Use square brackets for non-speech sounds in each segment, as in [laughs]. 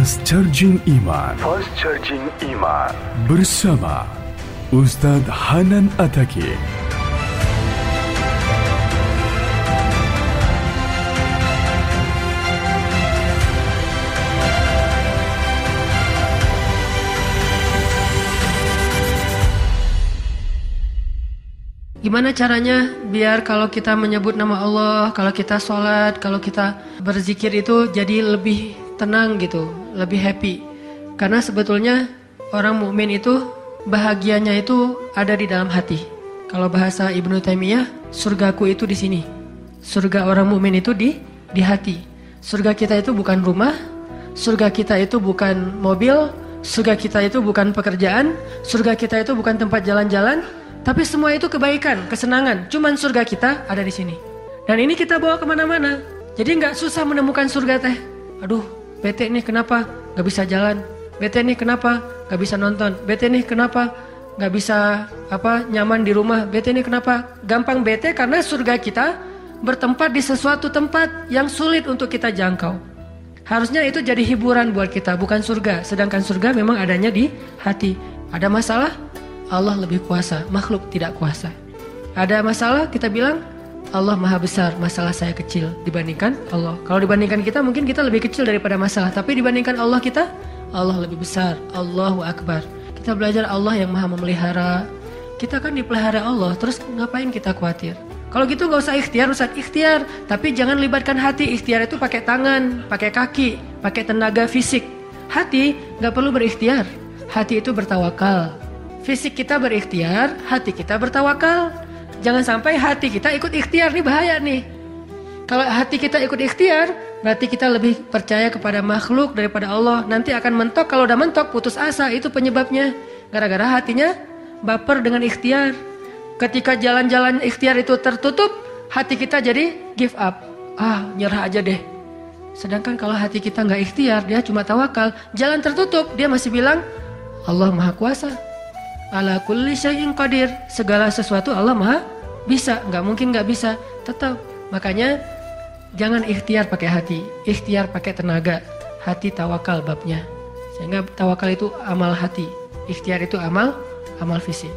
Fast Charging Iman. Fast Charging Iman. Bersama Ustadz Hanan Ataki. Gimana caranya biar kalau kita menyebut nama Allah, kalau kita sholat, kalau kita berzikir itu jadi lebih tenang gitu, lebih happy. Karena sebetulnya orang mukmin itu bahagianya itu ada di dalam hati. Kalau bahasa Ibnu Taimiyah, surgaku itu di sini. Surga orang mukmin itu di di hati. Surga kita itu bukan rumah, surga kita itu bukan mobil, surga kita itu bukan pekerjaan, surga kita itu bukan tempat jalan-jalan, tapi semua itu kebaikan, kesenangan. Cuman surga kita ada di sini. Dan ini kita bawa ke mana-mana. Jadi nggak susah menemukan surga teh. Aduh, bete nih kenapa nggak bisa jalan? Bete nih kenapa nggak bisa nonton? Bete nih kenapa nggak bisa apa nyaman di rumah? Bete nih kenapa gampang bete karena surga kita bertempat di sesuatu tempat yang sulit untuk kita jangkau. Harusnya itu jadi hiburan buat kita, bukan surga. Sedangkan surga memang adanya di hati. Ada masalah? Allah lebih kuasa, makhluk tidak kuasa. Ada masalah kita bilang Allah maha besar, masalah saya kecil dibandingkan Allah. Kalau dibandingkan kita mungkin kita lebih kecil daripada masalah, tapi dibandingkan Allah kita Allah lebih besar. Allahu Akbar. Kita belajar Allah yang maha memelihara. Kita kan dipelihara Allah, terus ngapain kita khawatir? Kalau gitu nggak usah ikhtiar, usah ikhtiar. Tapi jangan libatkan hati. Ikhtiar itu pakai tangan, pakai kaki, pakai tenaga fisik. Hati nggak perlu berikhtiar. Hati itu bertawakal. Fisik kita berikhtiar, hati kita bertawakal. Jangan sampai hati kita ikut ikhtiar, nih bahaya nih. Kalau hati kita ikut ikhtiar, berarti kita lebih percaya kepada makhluk daripada Allah. Nanti akan mentok, kalau udah mentok putus asa, itu penyebabnya. Gara-gara hatinya baper dengan ikhtiar. Ketika jalan-jalan ikhtiar itu tertutup, hati kita jadi give up. Ah, nyerah aja deh. Sedangkan kalau hati kita nggak ikhtiar, dia cuma tawakal. Jalan tertutup, dia masih bilang, Allah Maha Kuasa ala kulli syai'in qadir. Segala sesuatu Allah Maha bisa, nggak mungkin nggak bisa. Tetap. Makanya jangan ikhtiar pakai hati, ikhtiar pakai tenaga. Hati tawakal babnya. Sehingga tawakal itu amal hati, ikhtiar itu amal amal fisik.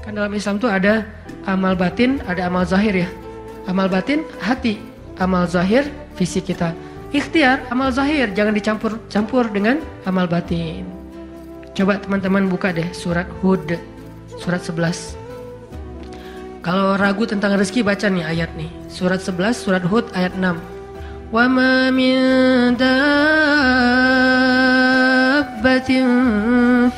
Kan dalam Islam tuh ada amal batin, ada amal zahir ya. Amal batin hati, amal zahir fisik kita. Ikhtiar amal zahir jangan dicampur-campur dengan amal batin. Coba teman-teman buka deh surat Hud surat 11. Kalau ragu tentang rezeki baca nih ayat nih. Surat 11 surat Hud ayat 6. Wa ma min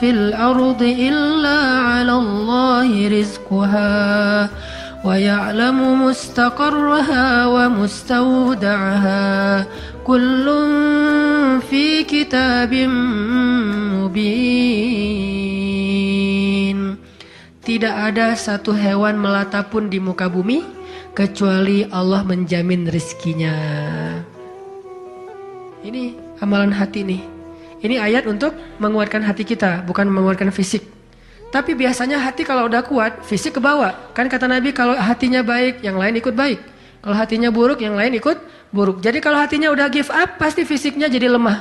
fil ardi illa 'ala Allahi rizquha mustaqarraha wa mustawda'aha kullun fi kitabim mubin Tidak ada satu hewan melata pun di muka bumi kecuali Allah menjamin rezekinya. Ini amalan hati nih. Ini ayat untuk menguatkan hati kita, bukan menguatkan fisik. Tapi biasanya hati kalau udah kuat, fisik ke bawah. Kan kata Nabi kalau hatinya baik, yang lain ikut baik. Kalau hatinya buruk, yang lain ikut buruk. Jadi kalau hatinya udah give up, pasti fisiknya jadi lemah.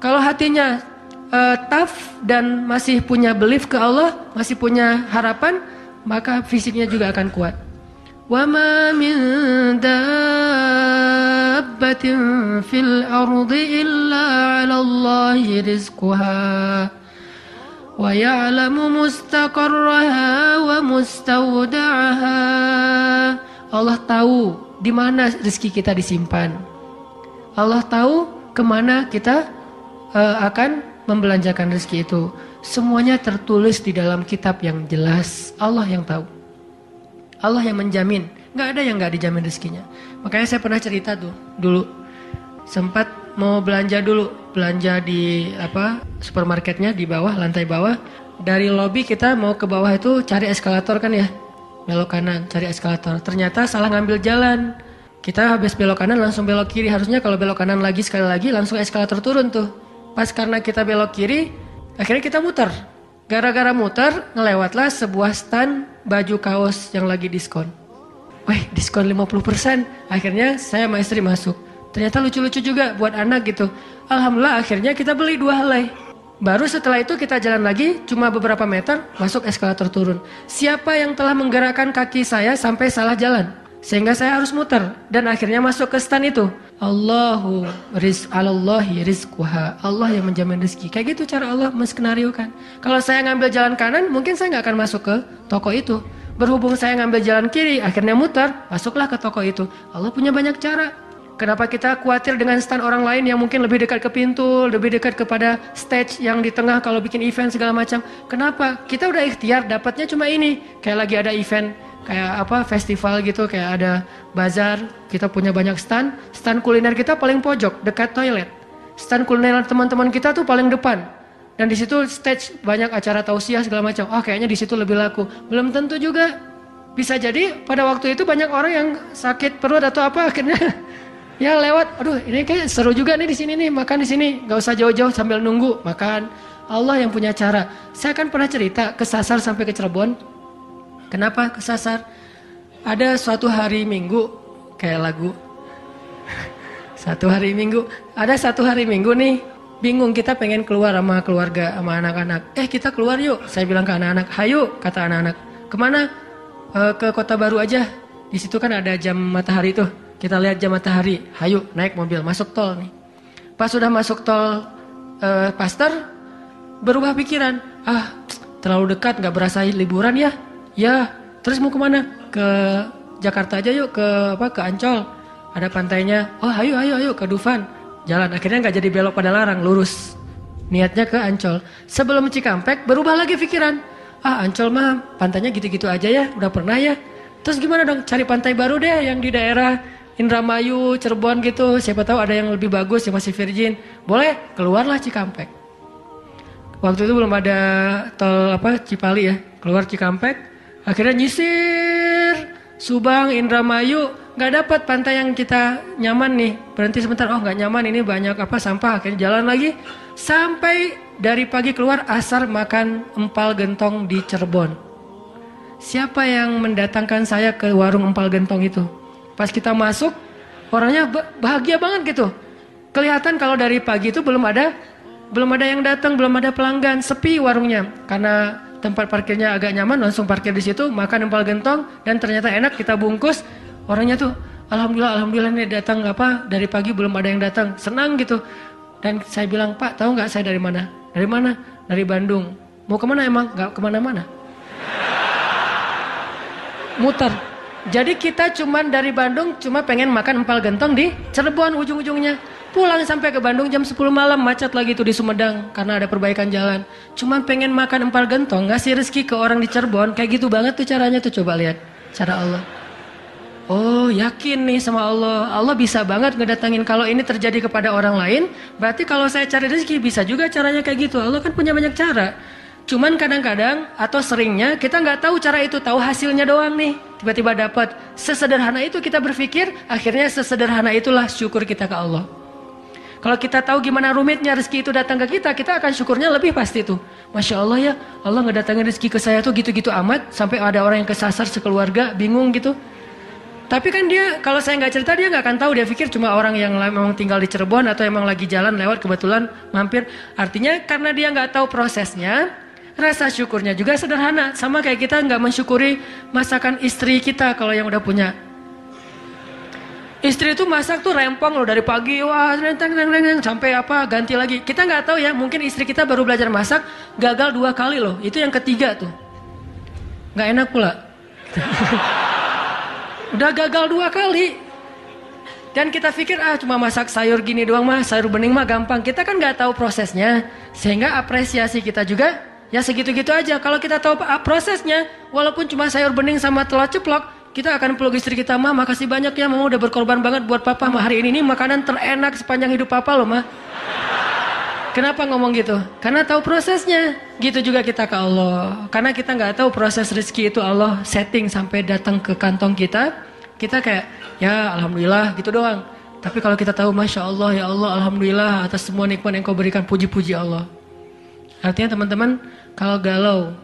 Kalau hatinya uh, tough dan masih punya belief ke Allah, masih punya harapan, maka fisiknya juga akan kuat. Ma min dabbatin fil ardi illa 'ala Allahi mustaqarraha wa mustawda'aha. Allah tahu di mana rezeki kita disimpan. Allah tahu ke mana kita uh, akan membelanjakan rezeki itu. Semuanya tertulis di dalam kitab yang jelas. Allah yang tahu. Allah yang menjamin. Nggak ada yang nggak dijamin rezekinya. Makanya saya pernah cerita tuh dulu. Sempat mau belanja dulu. Belanja di apa supermarketnya di bawah, lantai bawah. Dari lobby kita mau ke bawah itu cari eskalator kan ya. Belok kanan, cari eskalator. Ternyata salah ngambil jalan. Kita habis belok kanan langsung belok kiri. Harusnya kalau belok kanan lagi sekali lagi langsung eskalator turun tuh. Pas karena kita belok kiri, akhirnya kita muter. Gara-gara muter, ngelewatlah sebuah stand baju kaos yang lagi diskon. Wih, diskon 50%. Akhirnya saya sama istri masuk. Ternyata lucu-lucu juga buat anak gitu. Alhamdulillah akhirnya kita beli dua helai. Baru setelah itu kita jalan lagi cuma beberapa meter masuk eskalator turun. Siapa yang telah menggerakkan kaki saya sampai salah jalan? Sehingga saya harus muter dan akhirnya masuk ke stand itu. Allahu riz alallahi rizquha. Allah yang menjamin rezeki. Kayak gitu cara Allah menskenariokan. Kalau saya ngambil jalan kanan, mungkin saya nggak akan masuk ke toko itu. Berhubung saya ngambil jalan kiri, akhirnya muter, masuklah ke toko itu. Allah punya banyak cara. Kenapa kita khawatir dengan stand orang lain yang mungkin lebih dekat ke pintu, lebih dekat kepada stage yang di tengah kalau bikin event segala macam? Kenapa? Kita udah ikhtiar dapatnya cuma ini. Kayak lagi ada event kayak apa festival gitu, kayak ada bazar, kita punya banyak stand. Stand kuliner kita paling pojok, dekat toilet. Stand kuliner teman-teman kita tuh paling depan. Dan di situ stage banyak acara tausiah segala macam. Oh, kayaknya di situ lebih laku. Belum tentu juga. Bisa jadi pada waktu itu banyak orang yang sakit perut atau apa akhirnya [laughs] ya lewat. Aduh ini kayak seru juga nih di sini nih makan di sini. Nggak usah jauh-jauh sambil nunggu makan. Allah yang punya cara. Saya kan pernah cerita kesasar sampai ke Cirebon. Kenapa kesasar ada suatu hari minggu kayak lagu. [laughs] Satu hari minggu. Ada satu hari minggu nih bingung kita pengen keluar sama keluarga sama anak-anak. Eh kita keluar yuk. Saya bilang ke anak-anak hayu kata anak-anak. Ke mana? E, ke kota baru aja. Di situ kan ada jam matahari tuh kita lihat jam matahari, hayu naik mobil masuk tol nih. Pas sudah masuk tol uh, Pasteur, berubah pikiran. Ah, terlalu dekat nggak berasa liburan ya? Ya, terus mau ke mana? Ke Jakarta aja yuk, ke apa? Ke Ancol. Ada pantainya. Oh, ayo, ayo, ayo ke Dufan. Jalan. Akhirnya nggak jadi belok pada larang, lurus. Niatnya ke Ancol. Sebelum Cikampek, berubah lagi pikiran. Ah, Ancol mah pantainya gitu-gitu aja ya, udah pernah ya. Terus gimana dong? Cari pantai baru deh yang di daerah Indramayu, Cirebon gitu, siapa tahu ada yang lebih bagus yang masih virgin. Boleh, keluarlah Cikampek. Waktu itu belum ada tol apa Cipali ya, keluar Cikampek, akhirnya nyisir Subang, Indramayu, nggak dapat pantai yang kita nyaman nih. Berhenti sebentar, oh nggak nyaman ini banyak apa sampah, akhirnya jalan lagi sampai dari pagi keluar asar makan empal gentong di Cirebon. Siapa yang mendatangkan saya ke warung empal gentong itu? Pas kita masuk, orangnya bahagia banget gitu. Kelihatan kalau dari pagi itu belum ada belum ada yang datang, belum ada pelanggan, sepi warungnya. Karena tempat parkirnya agak nyaman, langsung parkir di situ, makan empal gentong dan ternyata enak kita bungkus. Orangnya tuh alhamdulillah alhamdulillah nih datang apa dari pagi belum ada yang datang. Senang gitu. Dan saya bilang, "Pak, tahu nggak saya dari mana?" "Dari mana?" "Dari Bandung." "Mau ke mana emang?" "Nggak ke mana-mana." [laughs] Muter jadi kita cuman dari Bandung cuma pengen makan empal gentong di Cirebon ujung-ujungnya. Pulang sampai ke Bandung jam 10 malam macet lagi tuh di Sumedang karena ada perbaikan jalan. Cuman pengen makan empal gentong, ngasih rezeki ke orang di Cirebon, kayak gitu banget tuh caranya tuh coba lihat cara Allah. Oh yakin nih sama Allah Allah bisa banget ngedatangin Kalau ini terjadi kepada orang lain Berarti kalau saya cari rezeki bisa juga caranya kayak gitu Allah kan punya banyak cara Cuman kadang-kadang atau seringnya kita nggak tahu cara itu, tahu hasilnya doang nih. Tiba-tiba dapat. Sesederhana itu kita berpikir, akhirnya sesederhana itulah syukur kita ke Allah. Kalau kita tahu gimana rumitnya rezeki itu datang ke kita, kita akan syukurnya lebih pasti tuh. Masya Allah ya, Allah nggak datangin rezeki ke saya tuh gitu-gitu amat, sampai ada orang yang kesasar sekeluarga, bingung gitu. Tapi kan dia, kalau saya nggak cerita dia nggak akan tahu, dia pikir cuma orang yang memang tinggal di Cirebon atau emang lagi jalan lewat kebetulan mampir. Artinya karena dia nggak tahu prosesnya, Rasa syukurnya juga sederhana. Sama kayak kita nggak mensyukuri masakan istri kita kalau yang udah punya. Istri itu masak tuh rempong loh dari pagi, wah renteng renteng renteng sampai apa ganti lagi. Kita nggak tahu ya, mungkin istri kita baru belajar masak, gagal dua kali loh. Itu yang ketiga tuh, nggak enak pula. [laughs] Udah gagal dua kali. Dan kita pikir ah cuma masak sayur gini doang mah, sayur bening mah gampang. Kita kan nggak tahu prosesnya, sehingga apresiasi kita juga Ya segitu-gitu aja. Kalau kita tahu prosesnya, walaupun cuma sayur bening sama telur ceplok, kita akan peluk istri kita, mah makasih banyak ya, mama udah berkorban banget buat papa. Mah hari ini ini makanan terenak sepanjang hidup papa loh, mah. Kenapa ngomong gitu? Karena tahu prosesnya. Gitu juga kita ke Allah. Karena kita nggak tahu proses rezeki itu Allah setting sampai datang ke kantong kita. Kita kayak, ya alhamdulillah gitu doang. Tapi kalau kita tahu, masya Allah ya Allah, alhamdulillah atas semua nikmat yang kau berikan, puji-puji Allah. Artinya teman-teman kalau galau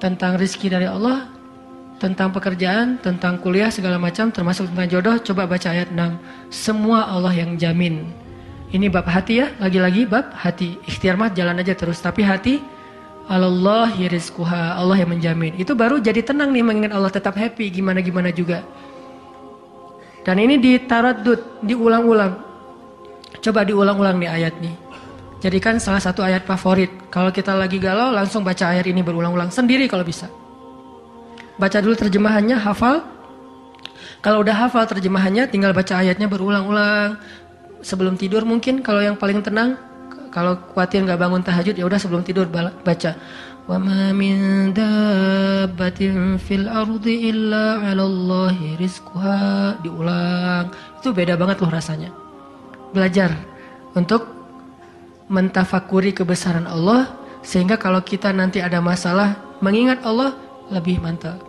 tentang rizki dari Allah, tentang pekerjaan, tentang kuliah segala macam termasuk tentang jodoh, coba baca ayat 6. Semua Allah yang jamin. Ini bab hati ya, lagi-lagi bab hati. Ikhtiar mah jalan aja terus, tapi hati Allah rizquha, Allah yang menjamin. Itu baru jadi tenang nih mengingat Allah tetap happy gimana-gimana juga. Dan ini ditaradud, diulang-ulang. Coba diulang-ulang nih ayat nih. Jadikan salah satu ayat favorit. Kalau kita lagi galau langsung baca ayat ini berulang-ulang sendiri kalau bisa. Baca dulu terjemahannya, hafal. Kalau udah hafal terjemahannya tinggal baca ayatnya berulang-ulang. Sebelum tidur mungkin kalau yang paling tenang kalau khawatir nggak bangun tahajud ya udah sebelum tidur baca ma min dabbatin fil ardi illa 'ala Allahi rizquha diulang itu beda banget loh rasanya belajar untuk mentafakuri kebesaran Allah sehingga kalau kita nanti ada masalah mengingat Allah lebih mantap.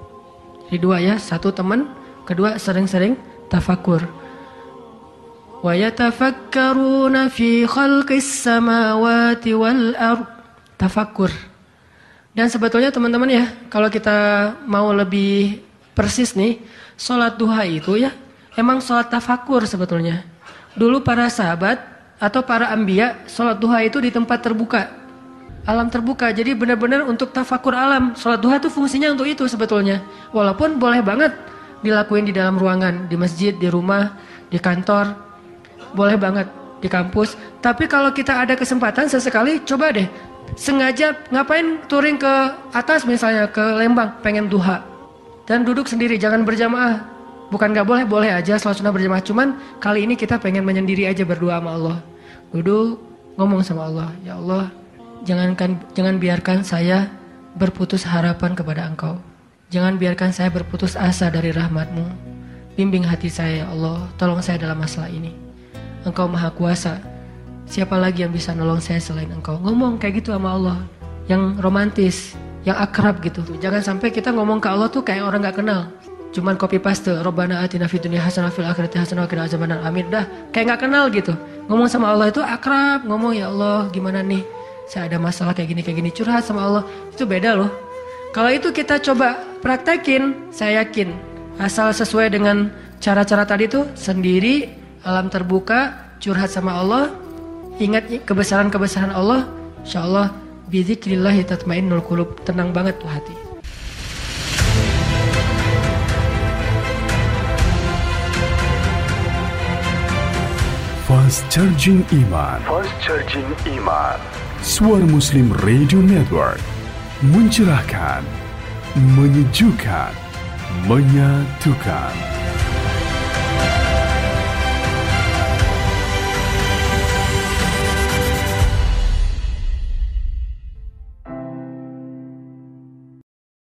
Jadi dua ya, satu teman, kedua sering-sering tafakur. Wa yatafakkaruna fi khalqis samawati wal. Tafakur. Dan sebetulnya teman-teman ya, kalau kita mau lebih persis nih, sholat duha itu ya, emang sholat tafakur sebetulnya. Dulu para sahabat atau para ambia sholat duha itu di tempat terbuka. Alam terbuka, jadi benar-benar untuk tafakur alam. Sholat duha itu fungsinya untuk itu sebetulnya. Walaupun boleh banget dilakuin di dalam ruangan, di masjid, di rumah, di kantor. Boleh banget di kampus. Tapi kalau kita ada kesempatan sesekali, coba deh. Sengaja ngapain touring ke atas misalnya, ke Lembang, pengen duha. Dan duduk sendiri, jangan berjamaah bukan gak boleh, boleh aja sholat sunnah berjamaah. Cuman kali ini kita pengen menyendiri aja berdoa sama Allah. Duduk ngomong sama Allah, ya Allah, jangankan jangan biarkan saya berputus harapan kepada Engkau. Jangan biarkan saya berputus asa dari rahmatmu. Bimbing hati saya ya Allah, tolong saya dalam masalah ini. Engkau maha kuasa. Siapa lagi yang bisa nolong saya selain engkau? Ngomong kayak gitu sama Allah. Yang romantis, yang akrab gitu. Jangan sampai kita ngomong ke Allah tuh kayak orang gak kenal cuman copy paste Robbana atina fid dunya hasanah fil akhirati hasanah wa qina azabannar. Amin. Dah kayak nggak kenal gitu. Ngomong sama Allah itu akrab. Ngomong ya Allah gimana nih? Saya ada masalah kayak gini kayak gini. Curhat sama Allah. Itu beda loh. Kalau itu kita coba praktekin saya yakin. Asal sesuai dengan cara-cara tadi tuh sendiri alam terbuka curhat sama Allah ingat kebesaran-kebesaran Allah insya Allah bizikrillahi tatmainnul qulub. Tenang banget tuh hati Fast Charging Iman. Fast Charging Iman. Suara Muslim Radio Network. Mencerahkan Menyejukkan Menyatukan